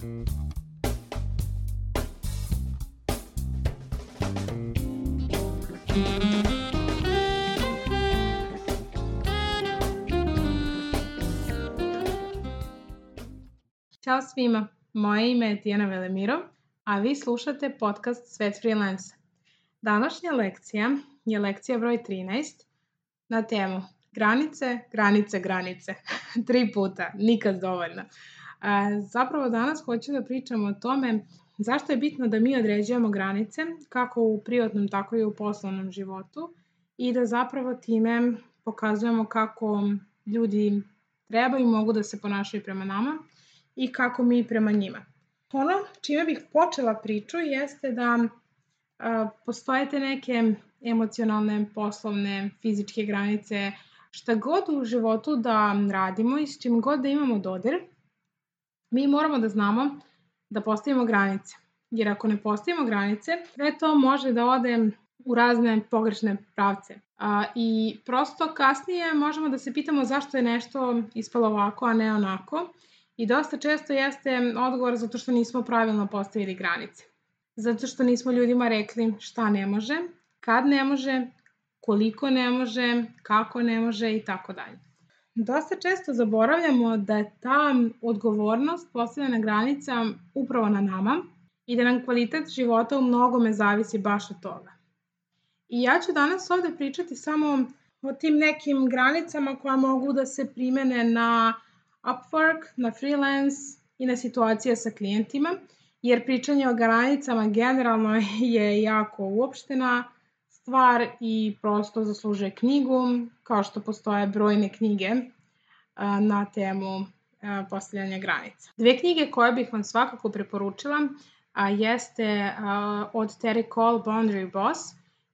Ćao svima, moje ime je Tijana Velemiro, a vi slušate podcast Svet freelance. Današnja lekcija je lekcija broj 13 na temu granice, granice, granice. Tri puta, nikad dovoljno. Zapravo danas hoću da pričam o tome zašto je bitno da mi određujemo granice, kako u privatnom, tako i u poslovnom životu i da zapravo time pokazujemo kako ljudi treba i mogu da se ponašaju prema nama i kako mi prema njima. Ono čime bih počela priču jeste da a, postoje te neke emocionalne, poslovne, fizičke granice, šta god u životu da radimo i s čim god da imamo dodir, mi moramo da znamo da postavimo granice. Jer ako ne postavimo granice, sve to može da ode u razne pogrešne pravce. A, I prosto kasnije možemo da se pitamo zašto je nešto ispalo ovako, a ne onako. I dosta često jeste odgovor zato što nismo pravilno postavili granice. Zato što nismo ljudima rekli šta ne može, kad ne može, koliko ne može, kako ne može i tako dalje. Dosta često zaboravljamo da je ta odgovornost postavljena granica upravo na nama i da nam kvalitet života u mnogome zavisi baš od toga. I ja ću danas ovde pričati samo o tim nekim granicama koja mogu da se primene na Upwork, na freelance i na situacije sa klijentima, jer pričanje o granicama generalno je jako uopštena stvar i prosto zaslužuje knjigu, kao što postoje brojne knjige na temu postavljanja granica. Dve knjige koje bih vam svakako preporučila jeste od Terry Cole Boundary Boss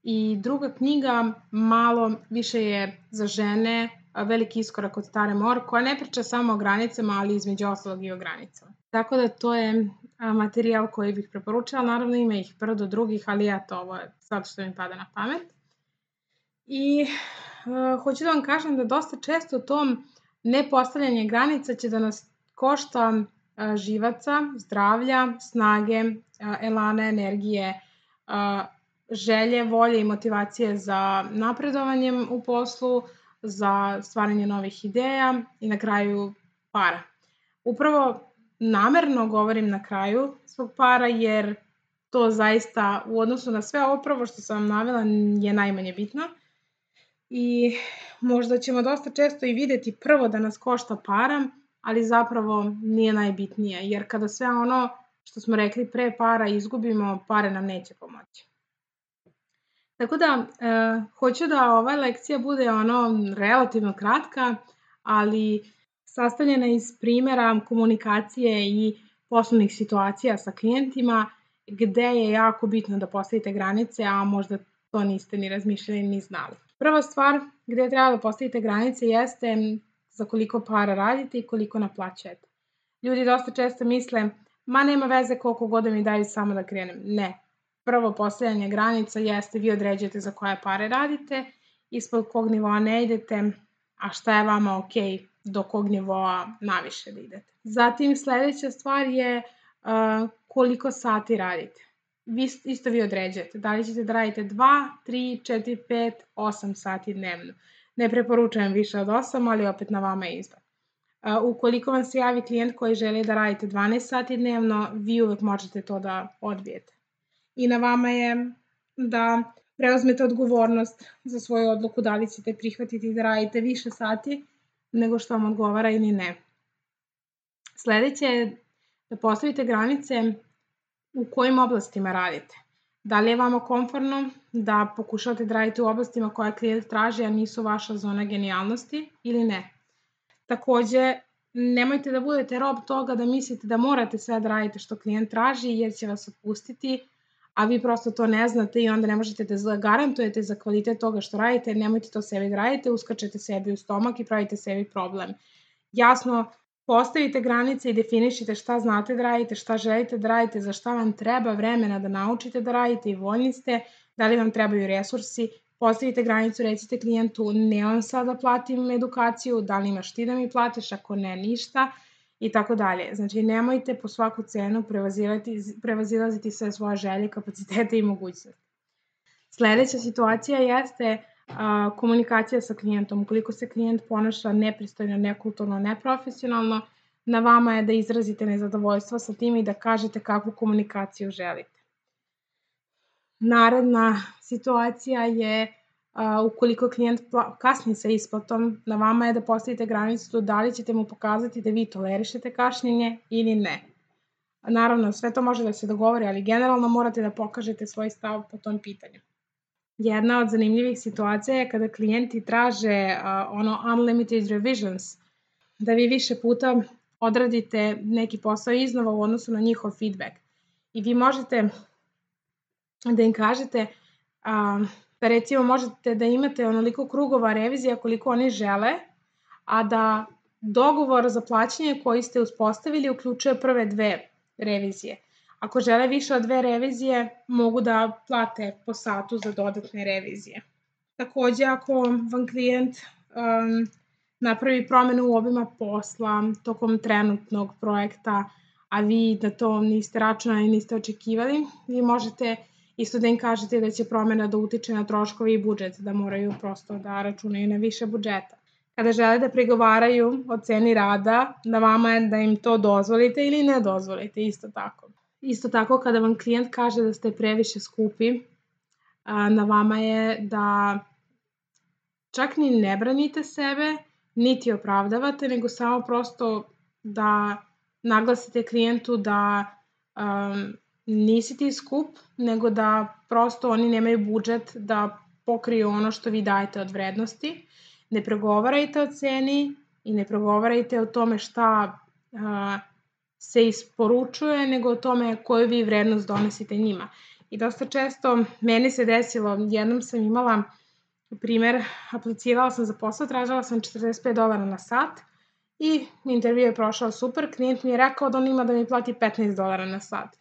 i druga knjiga malo više je za žene veliki iskorak od Tare Mor, koja ne priča samo o granicama, ali između ostalog i o granicama. Tako da to je materijal koji bih preporučala, naravno ima ih prvo do drugih, ali eto, ovo je sad što mi pada na pamet. I uh, hoću da vam kažem da dosta često to nepostavljanje granica će da nas košta uh, živaca, zdravlja, snage, uh, elana, energije, uh, želje, volje i motivacije za napredovanjem u poslu, za stvaranje novih ideja i na kraju para. Upravo namerno govorim na kraju svog para jer to zaista u odnosu na sve ovo prvo što sam vam navela je najmanje bitno. I možda ćemo dosta često i videti prvo da nas košta para, ali zapravo nije najbitnije, jer kada sve ono što smo rekli pre para izgubimo, pare nam neće pomoći. Tako da, e, hoću da ova lekcija bude ono relativno kratka, ali sastavljena iz primera komunikacije i poslovnih situacija sa klijentima, gde je jako bitno da postavite granice, a možda to niste ni razmišljali ni znali. Prva stvar gde treba da postavite granice jeste za koliko para radite i koliko naplaćujete. Ljudi dosta često misle, ma nema veze koliko god da mi daju samo da krenem. Ne, prvo postavljanje granica jeste vi određujete za koje pare radite, ispod kog nivoa ne idete, a šta je vama ok do kog nivoa naviše da idete. Zatim sledeća stvar je uh, koliko sati radite. Vi, isto vi određujete. Da li ćete da radite 2, 3, 4, 5, 8 sati dnevno. Ne preporučujem više od 8, ali opet na vama je izbor. Uh, ukoliko vam se javi klijent koji želi da radite 12 sati dnevno, vi uvek možete to da odbijete i na vama je da preuzmete odgovornost za svoju odluku da li ćete prihvatiti da radite više sati nego što vam odgovara ili ne. Sledeće je da postavite granice u kojim oblastima radite. Da li je vama komfortno da pokušate da radite u oblastima koje klijent traži, a nisu vaša zona genijalnosti ili ne. Takođe, nemojte da budete rob toga da mislite da morate sve da radite što klijent traži jer će vas otpustiti a vi prosto to ne znate i onda ne možete da zagarantujete za kvalitet toga što radite, nemojte to sebi da radite, uskačete sebi u stomak i pravite sebi problem. Jasno, postavite granice i definišite šta znate da radite, šta želite da radite, za šta vam treba vremena da naučite da radite i voljni ste, da li vam trebaju resursi, postavite granicu, recite klijentu ne on sad da platim edukaciju, da li imaš ti da mi platiš, ako ne ništa i tako dalje. Znači, nemojte po svaku cenu prevazilaziti sve svoje želje, kapacitete i mogućnosti. Sledeća situacija jeste a, komunikacija sa klijentom. Ukoliko se klijent ponaša nepristojno, nekulturno, neprofesionalno, na vama je da izrazite nezadovoljstvo sa tim i da kažete kakvu komunikaciju želite. Naredna situacija je a, ukoliko klijent kasni sa isplatom, na vama je da postavite granicu da li ćete mu pokazati da vi tolerišete kašnjenje ili ne. Naravno, sve to može da se dogovori, ali generalno morate da pokažete svoj stav po tom pitanju. Jedna od zanimljivih situacija je kada klijenti traže uh, ono unlimited revisions, da vi više puta odradite neki posao iznova u odnosu na njihov feedback. I vi možete da im kažete uh, da recimo možete da imate onoliko krugova revizija koliko oni žele, a da dogovor za plaćanje koji ste uspostavili uključuje prve dve revizije. Ako žele više od dve revizije, mogu da plate po satu za dodatne revizije. Takođe, ako vam klijent um, napravi promenu u obima posla tokom trenutnog projekta, a vi da to niste računali niste očekivali, vi možete isto da im kažete da će promena da utiče na troškovi i budžet, da moraju prosto da računaju na više budžeta. Kada žele da pregovaraju o ceni rada, na vama je da im to dozvolite ili ne dozvolite, isto tako. Isto tako, kada vam klijent kaže da ste previše skupi, na vama je da čak ni ne branite sebe, niti opravdavate, nego samo prosto da naglasite klijentu da um, nisi ti skup, nego da prosto oni nemaju budžet da pokriju ono što vi dajete od vrednosti. Ne pregovarajte o ceni i ne pregovarajte o tome šta uh, se isporučuje, nego o tome koju vi vrednost donosite njima. I dosta često meni se desilo, jednom sam imala primer, aplicirala sam za posao, tražila sam 45 dolara na sat i intervju je prošao super, klijent mi je rekao da on ima da mi plati 15 dolara na sat.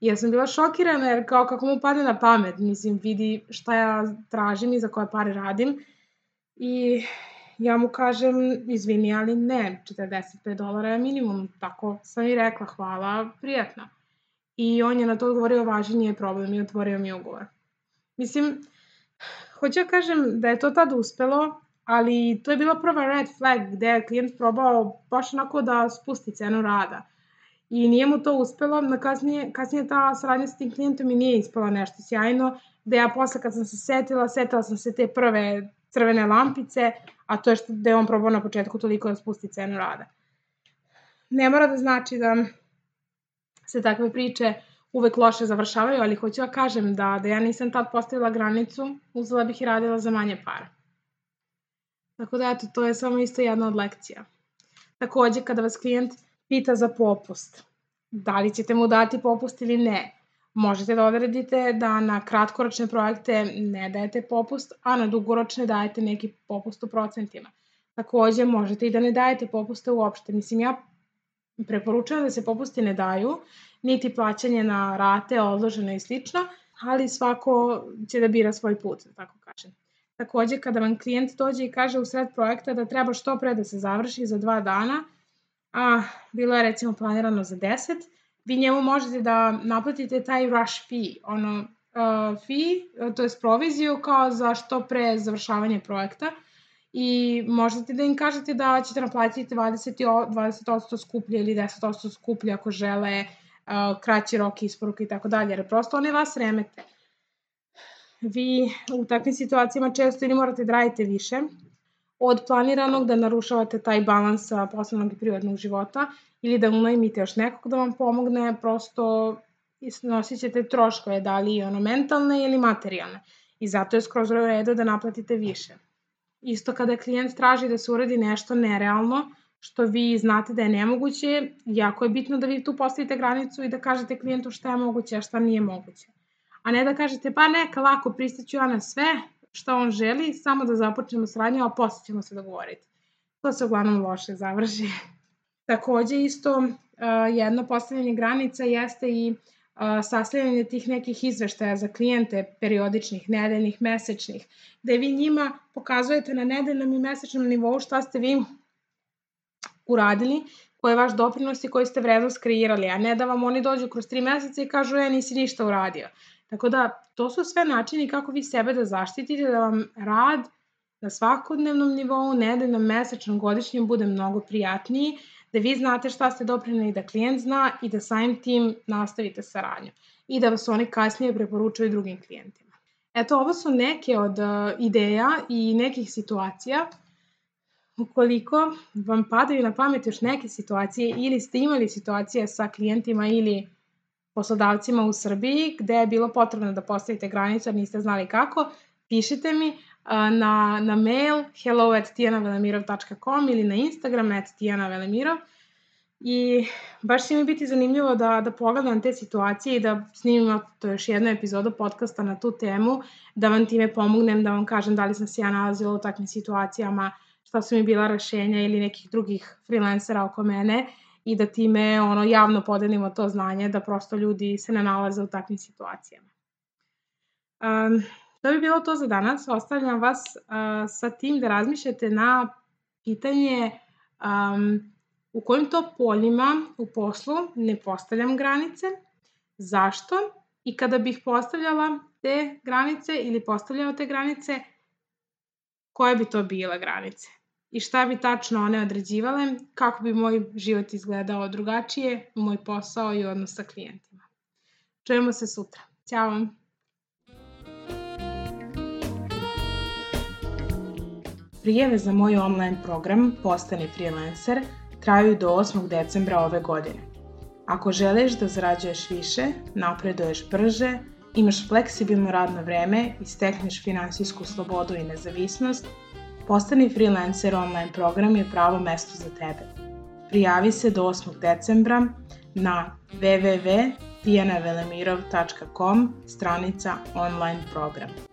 Ja sam bila šokirana jer kao kako mu padne na pamet, mislim vidi šta ja tražim i za koje pare radim. I ja mu kažem, izvini, ali ne, 45 dolara je minimum, tako sam i rekla, hvala, prijatno. I on je na to odgovorio, važan nije problem i otvorio mi ugovor. Mislim, hoću ja da kažem da je to tad uspelo, ali to je bila prva red flag gde je klijent probao baš onako da spusti cenu rada. I nije mu to uspelo, na kasnije, kasnije ta saradnja sa tim klijentom i nije ispala nešto sjajno, gde ja posle kad sam se setila, setila sam se te prve crvene lampice, a to je što da je on probao na početku toliko da spusti cenu rada. Ne mora da znači da se takve priče uvek loše završavaju, ali hoću da kažem da, da ja nisam tad postavila granicu, uzela bih i radila za manje para. Tako da, eto, to je samo isto jedna od lekcija. Takođe, kada vas klijent pita za popust, da li ćete mu dati popust ili ne, Možete da odredite da na kratkoročne projekte ne dajete popust, a na dugoročne dajete neki popust u procentima. Takođe, možete i da ne dajete popuste uopšte. Mislim, ja preporučujem da se popusti ne daju, niti plaćanje na rate, odloženo i slično, ali svako će da bira svoj put, da tako kažem. Takođe, kada vam klijent dođe i kaže u sred projekta da treba što pre da se završi za dva dana, a bilo je recimo planirano za 10, vi njemu možete da naplatite taj rush fee, ono, uh, fee, to je proviziju kao za što pre završavanje projekta. I možete da im kažete da ćete naplatiti 20, 20% skuplje ili 10% skuplje ako žele uh, kraći rok isporuke i tako dalje, jer prosto oni vas remete. Vi u takvim situacijama često ili morate da radite više od planiranog, da narušavate taj balans poslovnog i privatnog života ili da unajmite još nekog da vam pomogne, prosto nosit ćete troškove, da li ono mentalne ili materijalne. I zato je skroz u redu da naplatite više. Isto kada klijent traži da se uradi nešto nerealno, što vi znate da je nemoguće, jako je bitno da vi tu postavite granicu i da kažete klijentu šta je moguće, a šta nije moguće. A ne da kažete, pa neka, lako, pristaću ja na sve, šta on želi, samo da započnemo sradnju, a posle ćemo se dogovoriti. To se uglavnom loše završi. Takođe isto uh, jedno postavljanje granica jeste i uh, sastavljanje tih nekih izveštaja za klijente periodičnih, nedeljnih, mesečnih, gde vi njima pokazujete na nedeljnom i mesečnom nivou šta ste vi uradili, koji je vaš doprinos i koji ste vrednost kreirali, a ne da vam oni dođu kroz tri meseca i kažu, e, nisi ništa uradio. Tako da, to su sve načini kako vi sebe da zaštitite, da vam rad na svakodnevnom nivou, nedeljnom, mesečnom, godišnjem bude mnogo prijatniji, da vi znate šta ste doprinili, da klijent zna i da samim tim nastavite saradnju i da vas oni kasnije preporučuju drugim klijentima. Eto, ovo su neke od uh, ideja i nekih situacija Ukoliko vam padaju na pamet još neke situacije ili ste imali situacije sa klijentima ili poslodavcima u Srbiji gde je bilo potrebno da postavite granicu jer niste znali kako, pišite mi na, na mail hello at tijanavelemirov.com ili na Instagram at tijanavelemirov i baš će mi biti zanimljivo da, da pogledam te situacije i da snimim to još jednu epizodu podcasta na tu temu, da vam time pomognem, da vam kažem da li sam se ja nalazila u takvim situacijama, šta su mi bila rešenja ili nekih drugih freelancera oko mene i da time ono javno podelimo to znanje da prosto ljudi se ne nalaze u takvim situacijama. Um, to bi bilo to za danas. Ostavljam vas uh, sa tim da razmišljate na pitanje um, u kojim to poljima u poslu ne postavljam granice, zašto i kada bih postavljala te granice ili postavljala te granice, koje bi to bile granice i šta bi tačno one određivale, kako bi moj život izgledao drugačije, moj posao i odnos sa klijentima. Čujemo se sutra. Ćao vam! Prijeve za moj online program Postani freelancer traju do 8. decembra ove godine. Ako želiš da zarađuješ više, napreduješ brže, imaš fleksibilno radno vreme i stekneš finansijsku slobodu i nezavisnost, Postani freelancer online program je pravo mesto za tebe. Prijavi se do 8. decembra na www.tijanavelemirov.com stranica online program.